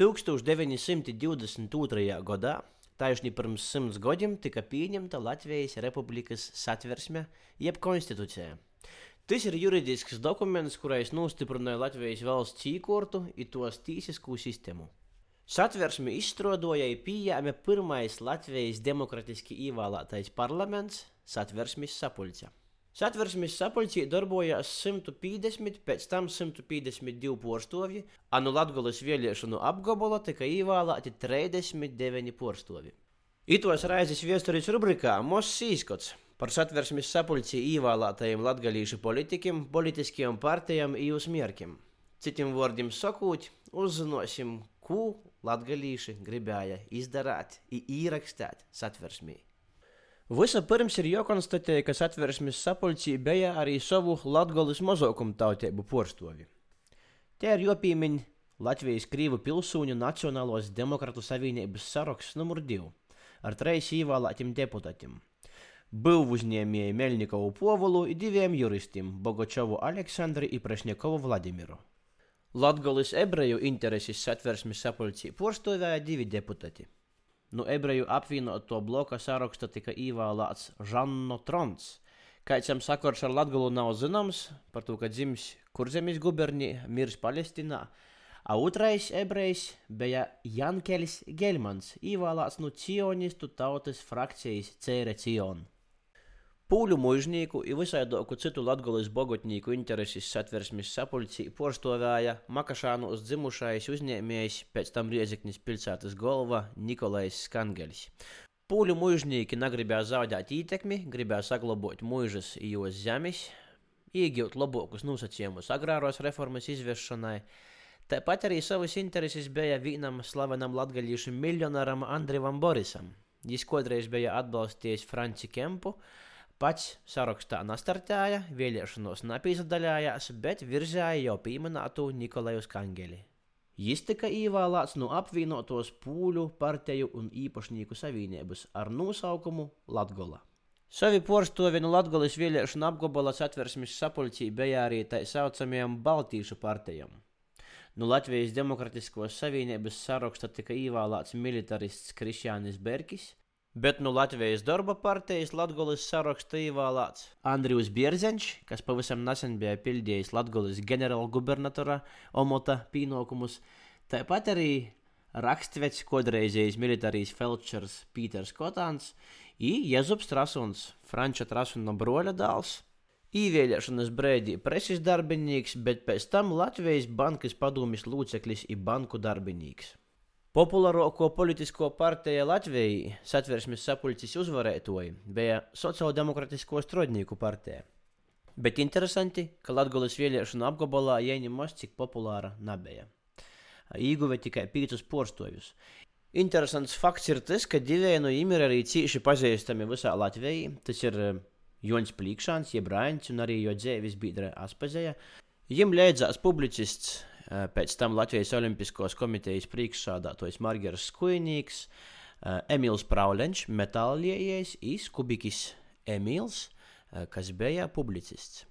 1922. gadā, taisnī pirms simts gadiem, tika pieņemta Latvijas Republikas satversme, jeb konstitūcija. Tas ir juridisks dokuments, kurais nostiprināja Latvijas valsts īkortu un tos tīsisku sistēmu. Satversmi izstrādāja pieejami pirmais Latvijas demokratiski ievēlētais parlaments - Satversmes sapulce. Satversmes sapulcē darbojās 150, pēc tam 152 porstovji, anu Latgolas vēlēšanu apgabala tika ievēlēti 39 porstovji. Itos raizes vēstures rubrikā Moss īskots par satversmes sapulcē ievēlētajiem latgalīšu politikiem, politiskajiem partijām un jūs mērķiem. Citiem vārdiem sakot, uzzināsim, ko latgalīši gribēja izdarīt un ierakstīt satversmī. Vispirms ir jākonstatē, ka satversmes sapulcī bija arī savu latgolas mazākumu tautību porstovi. Te ir jāpiemin Latvijas Krīvu pilsūņu Nacionālos Demokrātu Savienības saraksts numur 2 ar treis ievēlētiem deputātiem. Был uzņēmēji Melnikovu Povolu un diviem juristiem Bogočovu Aleksandru un Prešņakovu Vladimiru. Latgolas ebreju intereses satversmes sapulcī porstovēja divi deputāti. No ebreju apvienoto bloka saraksta tika ievēlēts Žanno Trons. Kāds viņam sakars ar Latviju nav zināms, par to, ka dzimis Kurzemes gubernijā, miris Palestīnā. A otrais ebrejs bija Jankelis Gelmans, ievēlēts no cionistu tautas frakcijas Cēre Cion. Pūļu mužnieku un visādāku citu latgulis bogotnieku intereses satversmes sapulcī porstovēja Makašānos dzimušais uzņēmējs, pēc tam Rieziknis pilsētas galva Nikolais Skangelis. Pūļu mužnieki negribēja zaudēt ietekmi, gribēja saglabāt mužas jos zemes, iegūt labākus nosacījumus agrāros reformas izviešanai. Tāpat arī savas intereses bija vienam slavenam latgaļiešu miljonāram Andrivam Borisam. Viņš kādreiz bija atbalstījis Franci Kempu, Pats sarakstā nastartēja, vēlēšanos nepiedalījās, bet virzēja jau pieminēto Nikolaju Skangeli. Jis tika ievēlēts no apvienotos pūļu partiju un īpašnieku savienības ar nosaukumu Latgola. Savi porstovi no Latgolas vēlēšanu apgabala satversmes sapulcī bija arī tā saucamajam Baltīšu partijam. No Latvijas Demokratiskos Savienības saraksta tika ievēlēts militarists Krišjānis Berkis, Bet no Latvijas darba partijas Latvijas sarakstā ievēlēts Andrijs Bierziņš, kas pavisam nesen bija pildījis Latvijas ģenerālgubernatora omota pienākumus. Tāpat arī rakstveits, kodreizējais militārijas felčers Pīters Kotāns un Jezups Trasuns, Franča Trasuna broļa dēls. Īvēlēšanas brīdī preses darbinīgs, bet pēc tam Latvijas bankas padomjas loceklis un banku darbinīgs. Populārāko politisko partiju Latvijā satversmes sapulces uzvarētoji bija Sociāldemokrātisko strādnieku partija. Bet interesanti, ka Latvijas vēlēšanu apgabalā maz cik populāra nebija. Ieguve tikai piecus porstojus. Interesants fakts ir tas, ka divi no viņiem ir arī cieši pazīstami visā Latvijā. Tas ir Jons Plīkšāns, jeb Rāņš un arī jo dzēvis biedra Aspazēja. Viņam līdzās publicists Eh, pēc tam Latvijas Olimpiskos komitejas priekšsādātājs Margers Skujnīgs, eh, Emīls Praulenčs, metāliejies, Kubikis Emīls, eh, kas bija publicists.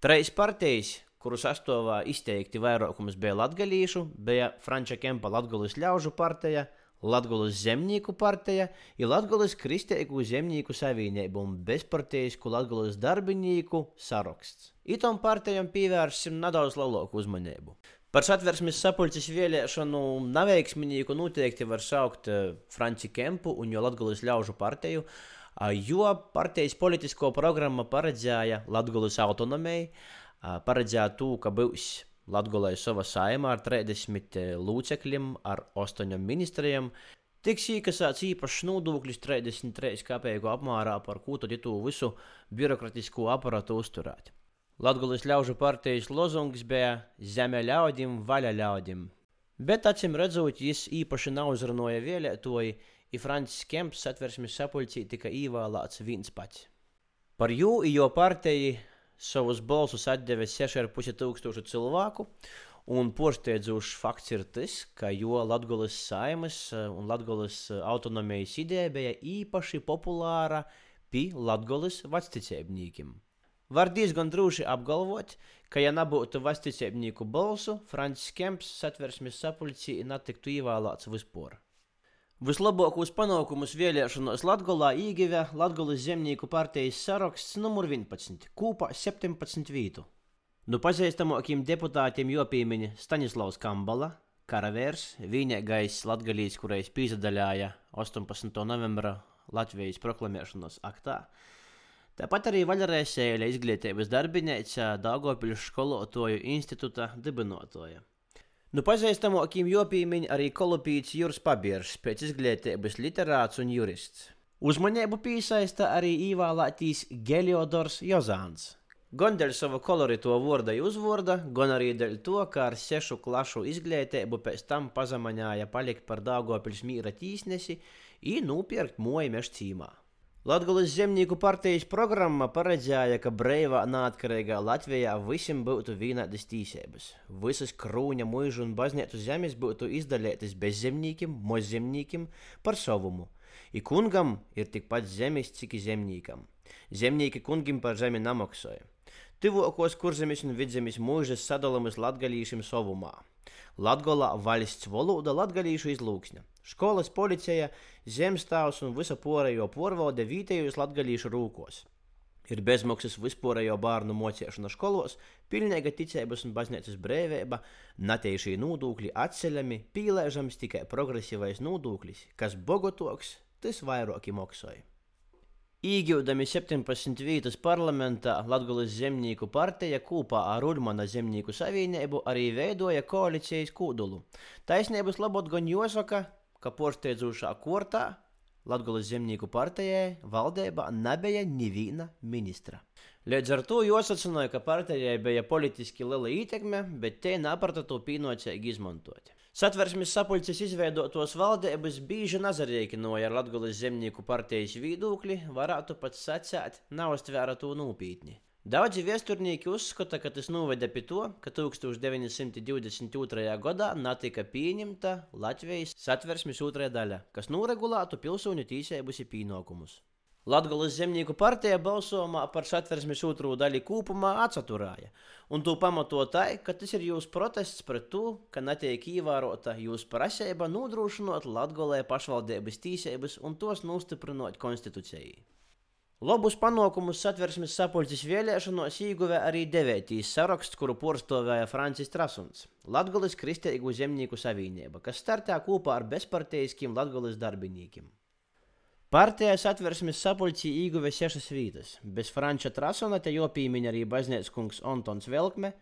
Trejas partijas, kuru sastāvā izteikti vairākums bija latgalīšu, bija Franča Kempa Latgulis ļaužu partija, Latvijas zemnieku partija ir Latvijas Kristīgo zemnieku savienība un bezpartijisku Latvijas darbinieku saraksts. Itam partijam pievērsim nedaudz lielāku uzmanību. Par satversmes sapulces vēlēšanu neveiksmīgu noteikti var saukt uh, Franci Kempu un jo Latvijas ļaužu partiju, jo partijas politisko programma paredzēja Latvijas autonomiju, paredzēja to, ka būs Latvijai sava saima ar 30 locekļiem, ar 8 ministriem. Tiks iekasēts īpašs nodoklis 33 kapeiku apmērā, par ko tad ja to visu birokrātisko aparātu uzturēt. Latvijas ļaužu partijas lozungs bija Zeme ļaudīm, vaļa ļaudīm. Bet, acīm redzot, jis īpaši neuzrunāja vēlētoju, un Francis Kemps satversmes sapulcī tika ievēlēts viens pats. Par jū jo partiju savus balsus atdeva 6,5 tūkstošu cilvēku, un porsteidzošs fakts ir tas, ka jo Latvijas saimas un Latvijas autonomijas ideja bija īpaši populāra pie Latvijas vecticēbniekiem. Var diezgan droši apgalvot, ka, ja nebūtu vasticēbnieku balsu, Francis Kemps satversmes sapulcī netiktu ievēlēts vispār. Vislabākos panākumus vēlēšanos Latvijā īgavē Latvijas zemnieku partijas saraksts numur 11, kopā 17 vietu. Nu pazīstamākiem deputātiem jopīmiņa Staņislavs Kambala, karavērs, vienīgais latgalīs, kurais pīzadaļāja 18. novembra Latvijas proklamēšanas aktā. Tāpat arī Vaļarēsēļa izglītības darbinīca Dāngopils skolotāju institūta dibinotāja. Nu, pazīstamākiem jopīmiņ arī kolopīts Juris Pabieržs, pēc izglītības literāts un jurists. Uzmanību piesaista arī īvēlētīs Geliodors Jozāns. Gan dēļ sava kolorito vārda uzvārda, gan arī dēļ to, ka ar sešu klašu izglītību pēc tam pazemaņāja palikt par Dāngopils mīra tīsnesi un nopirkt moju mešcīmā. Latvijas zemnieku partijas programma paredzēja, ka brīvā, neatkarīgā Latvijā visiem būtu vienādas tiesības. Visas krūņa, mūža un baznīcu zemes būtu izdalītas bezzemniekiem, mozzemniekiem par savumu. I kungam ir tikpat zemes, cik i zemniekam. Zemnieki kungam par zemi nemaksāja. Tuvākos kurzemes un vidzemes mūžas sadalāmas latgalīšiem savumā. Latgolā valsts valoda latgalīšu izlūksne. Skolas policija, zemstāvs un visa pārējo porvalde vietējos latgalīšu rūkos. Ir bezmaksas vispārējo bērnu mocīšana skolos, pilnīga ticības un baznīcas brīvība, natieši nodokļi atceļami, pīlēžams tikai progresīvais nodoklis, kas bogotoks, tas vairāk maksāja. Īgūdami 17 vietas parlamentā Latvijas zemnieku partija kopā ar Urmana zemnieku savienību arī veidoja koalīcijas kūdulu. Taisnības labot gan jāsaka, ka porsteidzošā kortā Latvijas zemnieku partijai valdībā nebija neviena ministra. Līdz ar to jāsacināja, ka partijai bija politiski liela ietekme, bet te neprata to pienācīgi izmantot. Satversmes sapulces izveidotos valdības bieži nazarēkinoja ar Latvijas zemnieku partijas viedokli, varētu pat sacēt, nav uztvēra to nopietni. Daudzi viesturnieki uzskata, ka tas noveda pie to, ka 1922. gadā netika pieņemta Latvijas satversmes otrā daļa, kas noregulētu pilsoņu tiesības un pienākumus. Latvijas zemnieku partija balsojumā par satversmes otro daļu kopumā atsaturēja, un to pamatotāji, ka tas ir jūsu protests pret to, ka netiek ievērota jūsu prasība nodrošinot Latvijas pašvaldības tiesības un tos nostiprinot konstitūcijai. Labus panākumus satversmes sapulces vēlēšanos ieguva arī devētīs saraksts, kuru porstovēja Francis Trasuns, Latgolis Kristīgu zemnieku savienība, kas startē kopā ar bezpartijiskiem Latgolis darbiniekiem. Partija satversmes sapulcī ieguva sešas vietas. Bez Franča Trasuna te jopīmiņa arī baznīckungs Antons Velkme,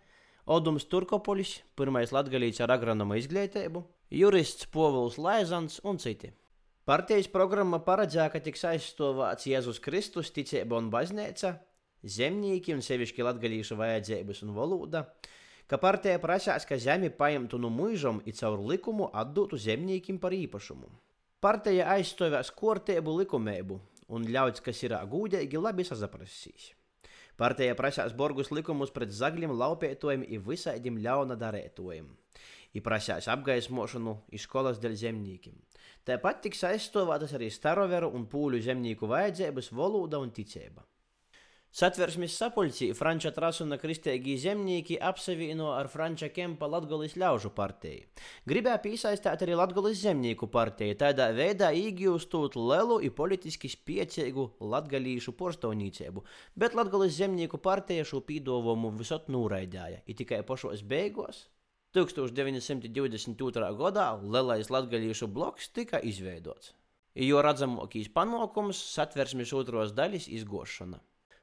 Odums Turkopolis, pirmais latgalīts ar agronoma izglītību, jurists Povuls Laizans un citi. Partijas programma paredzēja, ka tiks aizstāvēts Jēzus Kristus, ticība un baznīca, zemnieki un sevišķi latgadījušu vajadzības un valoda, ka partija prasās, ka zemi paimtu no mūžam un caur likumu atdotu zemniekiem par īpašumu. Partija aizstāvēs kārtību likumību, un ļauts, kas ir gūdīgi, labi sazaprasīs. Partija prasās borgus likumus pret zagļiem, laupētojiem un visādiem ļauna darētojiem. Ir prasās apgaismošanu iz skolas dēļ zemniekiem. Tāpat tiks aizstāvētas arī staroveru un pūļu zemnieku vajadzības, valoda un ticība. Satversmes sapulcī Franča Trasuna kristēgī zemnieki apsevieno ar Franča Kempa Latgolis ļaužu partiju. Gribēja piesaistīt arī Latgolis zemnieku partiju, tādā veidā īgūstot lielu un politiski spiecīgu latgalīšu porstovnīcību, bet Latgolis zemnieku partija šo pīdovumu visot nūraidēja, ir tikai pašos beigos 1922. gadā lielais latgaļiešu bloks tika izveidots, jo redzamākais panākums satversmes otros daļas izgošana.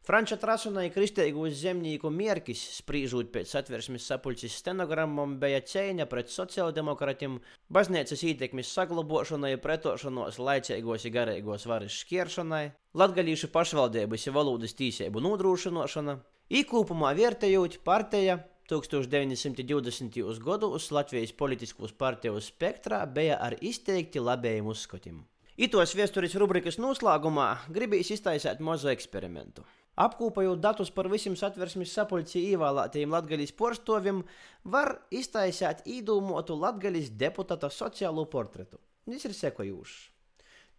Franča Trasuna ir kristīgos zemnieku mērķis, spriežot pēc satversmes sapulces stenogrammām, bija cīņa pret sociāldemokrātiem, baznīcas ietekmes saglabāšanai, pretošanos laicīgos un garīgos varas šķiršanai, latgaļiešu pašvaldības un valodas tīsību nodrošināšana, īkūpumā vērtējot partija 1920. gados Latvijas politiskos partiju spektrā bija ar izteikti labējiem uzskatiem. Itos vēstures rubrikas noslēgumā gribīs iztaisīt mazu eksperimentu. Apkopojot datus par visiem satversmes sapulcī ievēlētajiem latgaļas porstoviem, var iztaisīt īdūmotu latgaļas deputāta sociālo portretu. Tas ir sekojošs.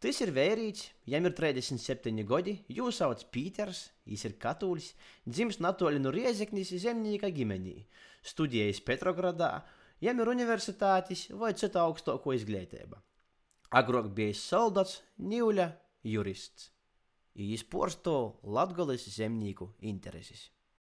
Tas ir vērīts, jam ir 37 gadi, jūs sauc Pīters, viņš ir katolis, dzimis natoli no Riezeknis zemnieka ģimenī, studējis Petrogradā, jam ir universitātis vai cita augstāko izglītība. Agrāk bija soldats, Nīuļa jurists. Viņš porsto Latgoles zemnieku intereses.